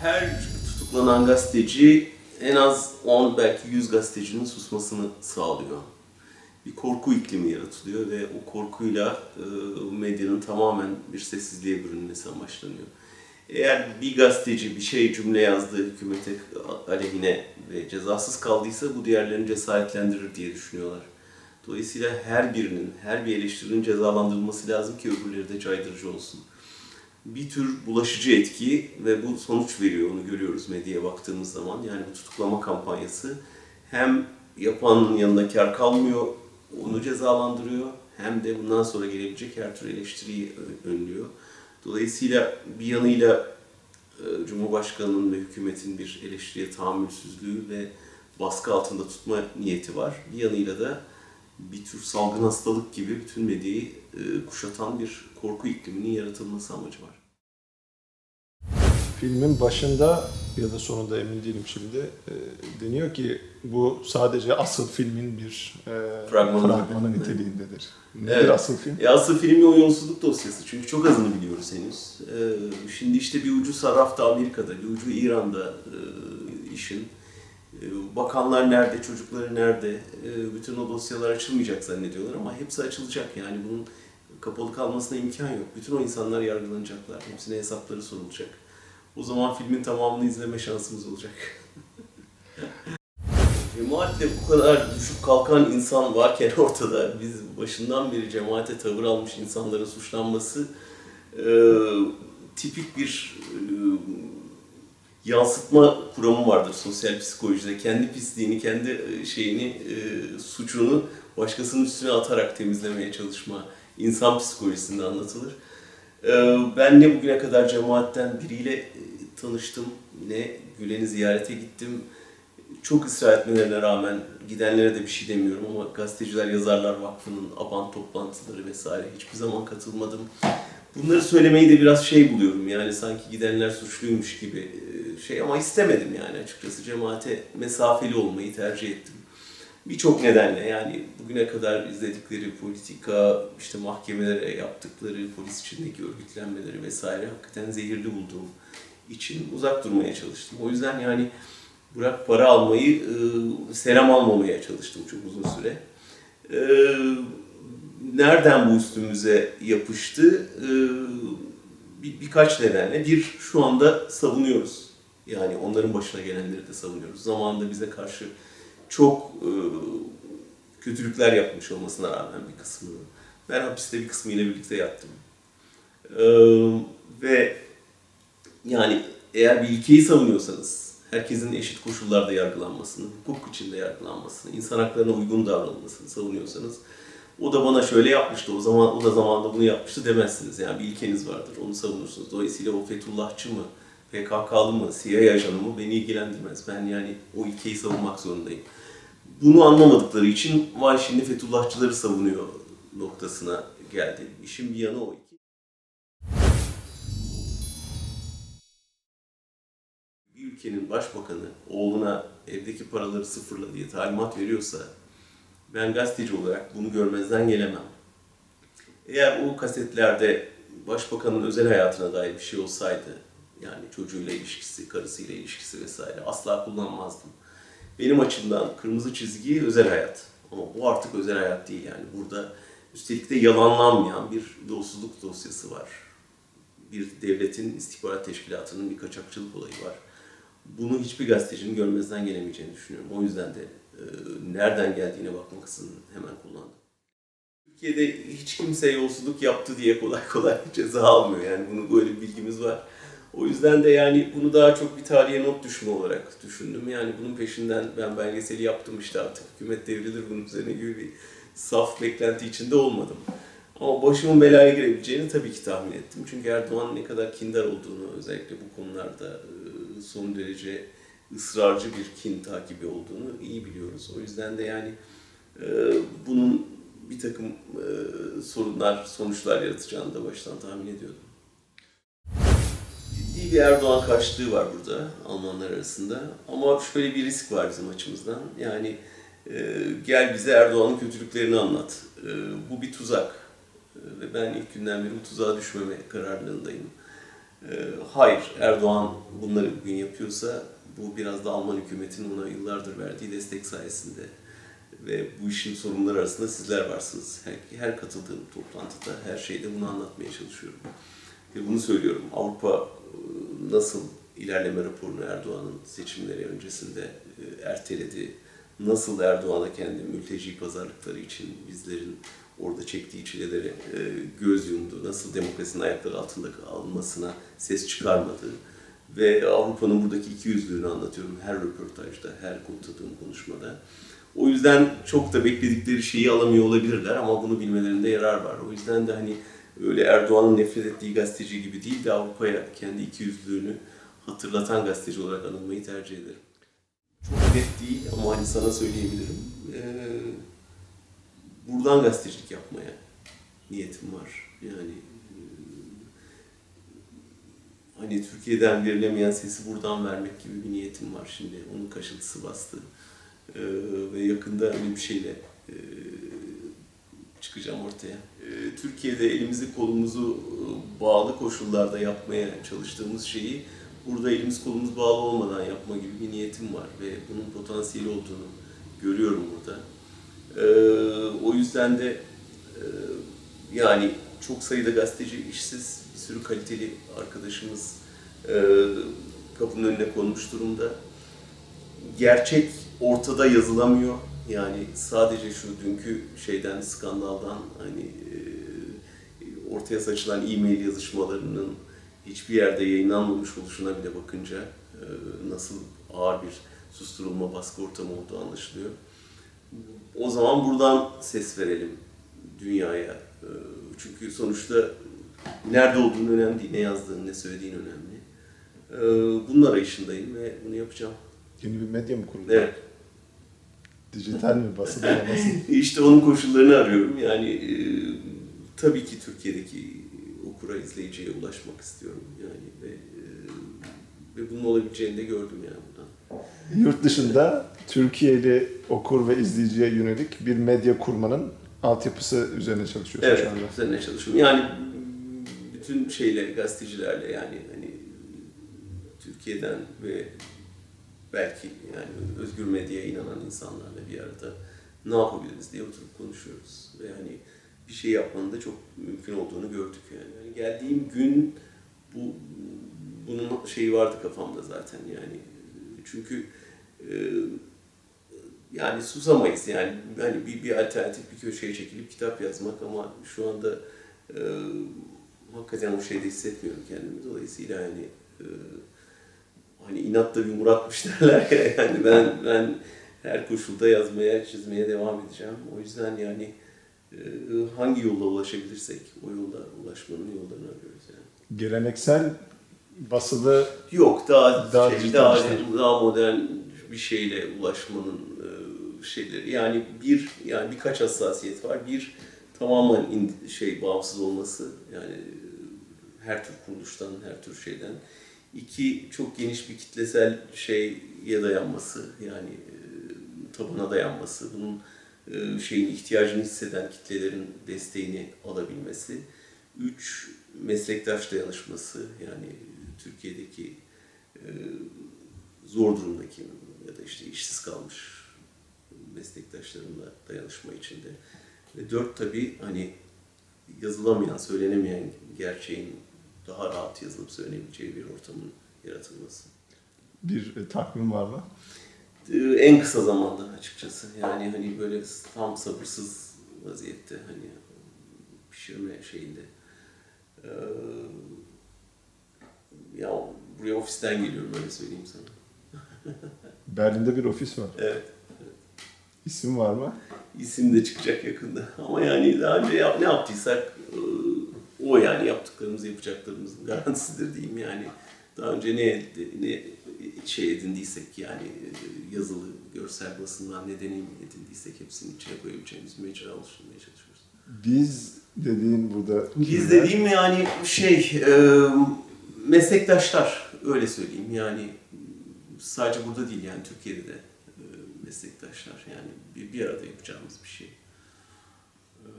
her tutuklanan gazeteci en az 10 belki 100 gazetecinin susmasını sağlıyor. Bir korku iklimi yaratılıyor ve o korkuyla e, medyanın tamamen bir sessizliğe bürünmesi amaçlanıyor. Eğer bir gazeteci bir şey cümle yazdı hükümete aleyhine ve cezasız kaldıysa bu diğerlerini cesaretlendirir diye düşünüyorlar. Dolayısıyla her birinin, her bir eleştirinin cezalandırılması lazım ki öbürleri de caydırıcı olsun. Bir tür bulaşıcı etki ve bu sonuç veriyor, onu görüyoruz medyaya baktığımız zaman. Yani bu tutuklama kampanyası hem yapanın yanında kar kalmıyor, onu cezalandırıyor, hem de bundan sonra gelebilecek her tür eleştiriyi önlüyor. Dolayısıyla bir yanıyla e, Cumhurbaşkanı'nın ve hükümetin bir eleştiriye tahammülsüzlüğü ve baskı altında tutma niyeti var. Bir yanıyla da bir tür salgın hastalık gibi bütün medyayı kuşatan bir korku ikliminin yaratılması amacı var. Filmin başında ya da sonunda emin değilim şimdi e, deniyor ki bu sadece asıl filmin bir e, Fragmanı. fragmanı niteliğindedir. Nedir Evet. asıl film? E aslında filmin o yolsuzluk dosyası çünkü çok azını biliyoruz henüz. E, şimdi işte bir ucu sarrafta Amerika'da, bir ucu İran'da e, işin. E, bakanlar nerede, çocukları nerede, e, bütün o dosyalar açılmayacak zannediyorlar ama hepsi açılacak yani bunun kapalı kalmasına imkan yok. Bütün o insanlar yargılanacaklar, hepsine hesapları sorulacak. O zaman filmin tamamını izleme şansımız olacak. Cemaatle bu kadar düşüp kalkan insan varken ortada biz başından beri cemaate tavır almış insanların suçlanması e, tipik bir e, yansıtma kuramı vardır sosyal psikolojide. Kendi pisliğini, kendi e, şeyini, e, suçunu başkasının üstüne atarak temizlemeye çalışma insan psikolojisinde anlatılır. E, ben ne bugüne kadar cemaatten biriyle e, tanıştım, ne Gülen'i ziyarete gittim. Çok ısrar etmelerine rağmen gidenlere de bir şey demiyorum ama Gazeteciler Yazarlar Vakfı'nın aban toplantıları vesaire hiçbir zaman katılmadım. Bunları söylemeyi de biraz şey buluyorum yani sanki gidenler suçluymuş gibi e, şey ama istemedim yani açıkçası cemaate mesafeli olmayı tercih ettim. Birçok nedenle yani bugüne kadar izledikleri politika, işte mahkemelere yaptıkları, polis içindeki örgütlenmeleri vesaire hakikaten zehirli bulduğum için uzak durmaya çalıştım. O yüzden yani bırak para almayı, e, selam almamaya çalıştım çok uzun süre. Nereden bu üstümüze yapıştı? Bir, birkaç nedenle. Bir, şu anda savunuyoruz. Yani onların başına gelenleri de savunuyoruz. Zamanında bize karşı çok e, kötülükler yapmış olmasına rağmen bir kısmını. Ben hapiste bir kısmıyla birlikte yattım. E, ve yani eğer bir ilkeyi savunuyorsanız, herkesin eşit koşullarda yargılanmasını, hukuk içinde yargılanmasını, insan haklarına uygun davranılmasını savunuyorsanız, o da bana şöyle yapmıştı, o zaman o da zamanında bunu yapmıştı demezsiniz. Yani bir ilkeniz vardır, onu savunursunuz. Dolayısıyla o Fethullahçı mı, PKK'lı mı, CIA ajanı mı beni ilgilendirmez. Ben yani o ilkeyi savunmak zorundayım. Bunu anlamadıkları için vay şimdi Fethullahçıları savunuyor noktasına geldi. İşin bir yanı o. bir ülkenin başbakanı oğluna evdeki paraları sıfırla diye talimat veriyorsa ben gazeteci olarak bunu görmezden gelemem. Eğer o kasetlerde başbakanın özel hayatına dair bir şey olsaydı yani çocuğuyla ilişkisi, karısıyla ilişkisi vesaire asla kullanmazdım. Benim açımdan kırmızı çizgi özel hayat. Ama bu artık özel hayat değil yani. Burada üstelik de yalanlanmayan bir yolsuzluk dosyası var. Bir devletin istihbarat teşkilatının bir kaçakçılık olayı var bunu hiçbir gazetecinin görmezden gelemeyeceğini düşünüyorum. O yüzden de e, nereden geldiğine bakmak için hemen kullandım. Türkiye'de hiç kimse yolsuzluk yaptı diye kolay kolay ceza almıyor. Yani bunu böyle bir bilgimiz var. O yüzden de yani bunu daha çok bir tarihe not düşme olarak düşündüm. Yani bunun peşinden ben belgeseli yaptım işte artık hükümet devrilir bunun üzerine gibi bir saf beklenti içinde olmadım. Ama başımın belaya girebileceğini tabii ki tahmin ettim. Çünkü Erdoğan ne kadar kindar olduğunu özellikle bu konularda e, son derece ısrarcı bir kin takibi olduğunu iyi biliyoruz. O yüzden de yani e, bunun bir takım e, sorunlar, sonuçlar yaratacağını da baştan tahmin ediyordum. Ciddi bir Erdoğan karşılığı var burada Almanlar arasında. Ama şöyle bir risk var bizim açımızdan. Yani e, gel bize Erdoğan'ın kötülüklerini anlat. E, bu bir tuzak. E, ve ben ilk günden beri bu tuzağa düşmeme kararlılığındayım. Ee, hayır, Erdoğan bunları bugün yapıyorsa bu biraz da Alman hükümetinin ona yıllardır verdiği destek sayesinde. Ve bu işin sorunları arasında sizler varsınız. Her, her katıldığım toplantıda, her şeyde bunu anlatmaya çalışıyorum. Ve bunu söylüyorum. Avrupa e, nasıl ilerleme raporunu Erdoğan'ın seçimleri öncesinde e, erteledi, nasıl Erdoğan'a kendi mülteci pazarlıkları için bizlerin orada çektiği çileleri e, göz yumdu, nasıl demokrasinin ayakları altında alınmasına ses çıkarmadı ve Avrupa'nın buradaki iki yüzlüğünü anlatıyorum her röportajda, her konuştuğum konuşmada. O yüzden çok da bekledikleri şeyi alamıyor olabilirler ama bunu bilmelerinde yarar var. O yüzden de hani öyle Erdoğan'ın nefret ettiği gazeteci gibi değil de Avrupa'ya kendi iki yüzlüğünü hatırlatan gazeteci olarak anılmayı tercih ederim. Çok net değil ama hani sana söyleyebilirim. Ee, buradan gazetecilik yapmaya niyetim var. Yani e, hani Türkiye'den verilemeyen sesi buradan vermek gibi bir niyetim var şimdi. Onun kaşıntısı bastı. Ee, ve yakında öyle bir şeyle e, çıkacağım ortaya. Ee, Türkiye'de elimizi kolumuzu e, bağlı koşullarda yapmaya çalıştığımız şeyi burada elimiz kolumuz bağlı olmadan yapma gibi bir niyetim var ve bunun potansiyeli olduğunu görüyorum burada. Ee, o yüzden de e, yani çok sayıda gazeteci işsiz, bir sürü kaliteli arkadaşımız e, kapının önüne konmuş durumda. Gerçek ortada yazılamıyor. Yani sadece şu dünkü şeyden, skandaldan hani e, ortaya saçılan e-mail yazışmalarının hiçbir yerde yayınlanmamış oluşuna bile bakınca e, nasıl ağır bir susturulma baskı ortamı olduğu anlaşılıyor. O zaman buradan ses verelim dünyaya. E, Çünkü sonuçta nerede olduğun önemli değil, ne yazdığın, ne söylediğin önemli. Bunun arayışındayım ve bunu yapacağım. Yeni bir medya mı kuruldu? Evet. Dijital mi, basılı mı, nasıl? İşte onun koşullarını arıyorum. Yani e, tabii ki Türkiye'deki okura, izleyiciye ulaşmak istiyorum. Yani ve, e, ve bunun olabileceğini de gördüm yani buradan. Yurt dışında Türkiye'li okur ve izleyiciye yönelik bir medya kurmanın altyapısı üzerine çalışıyorsun Evet, şu anda. üzerine çalışıyorum. Yani bütün şeyle, gazetecilerle yani hani Türkiye'den ve belki yani özgür medyaya inanan insanlarla bir arada ne yapabiliriz diye oturup konuşuyoruz. Ve hani bir şey yapmanın da çok mümkün olduğunu gördük yani. yani geldiğim gün bu bunun şeyi vardı kafamda zaten yani. Çünkü e, yani susamayız yani hani bir, bir alternatif bir köşeye çekilip kitap yazmak ama şu anda e, hakikaten o şeyde hissetmiyorum kendimi dolayısıyla hani e, hani inatla bir muratmış derler ya yani ben ben her koşulda yazmaya çizmeye devam edeceğim o yüzden yani e, hangi yolla ulaşabilirsek o yolda ulaşmanın yollarını arıyoruz yani. Geleneksel basılı Yok daha Daha şey, daha, daha modern bir şeyle ulaşmanın e, şeyleri. Yani bir yani birkaç hassasiyet var. Bir tamamen şey bağımsız olması yani e, her tür kuruluştan, her tür şeyden. İki çok geniş bir kitlesel şeye dayanması yani e, tabana dayanması. Bunun e, şeyin ihtiyacını hisseden kitlelerin desteğini alabilmesi. Üç meslektaş dayanışması yani Türkiye'deki e, zor durumdaki ya da işte işsiz kalmış meslektaşlarımla dayanışma içinde. Ve dört tabii hani yazılamayan, söylenemeyen gerçeğin daha rahat yazılıp söylenebileceği bir ortamın yaratılması. bir e, takvim var mı? Ee, En kısa zamanda açıkçası. Yani hani böyle tam sabırsız vaziyette hani pişirme şeyinde. Ee, ya buraya ofisten geliyorum öyle söyleyeyim sana. Berlin'de bir ofis var. Evet. İsim var mı? İsim de çıkacak yakında. Ama yani daha önce yap- ne yaptıysak e, o yani yaptıklarımız yapacaklarımızın garantisidir diyeyim yani. Daha önce ne, ne şey edindiysek yani yazılı, görsel basından ne deneyim edindiysek hepsini içine koyabileceğimiz mecra oluşturmaya çalışıyoruz. Biz dediğin burada Biz dediğim yani şey, e, meslektaşlar öyle söyleyeyim yani sadece burada değil yani Türkiye'de de e, meslektaşlar yani bir, bir arada yapacağımız bir şey. E,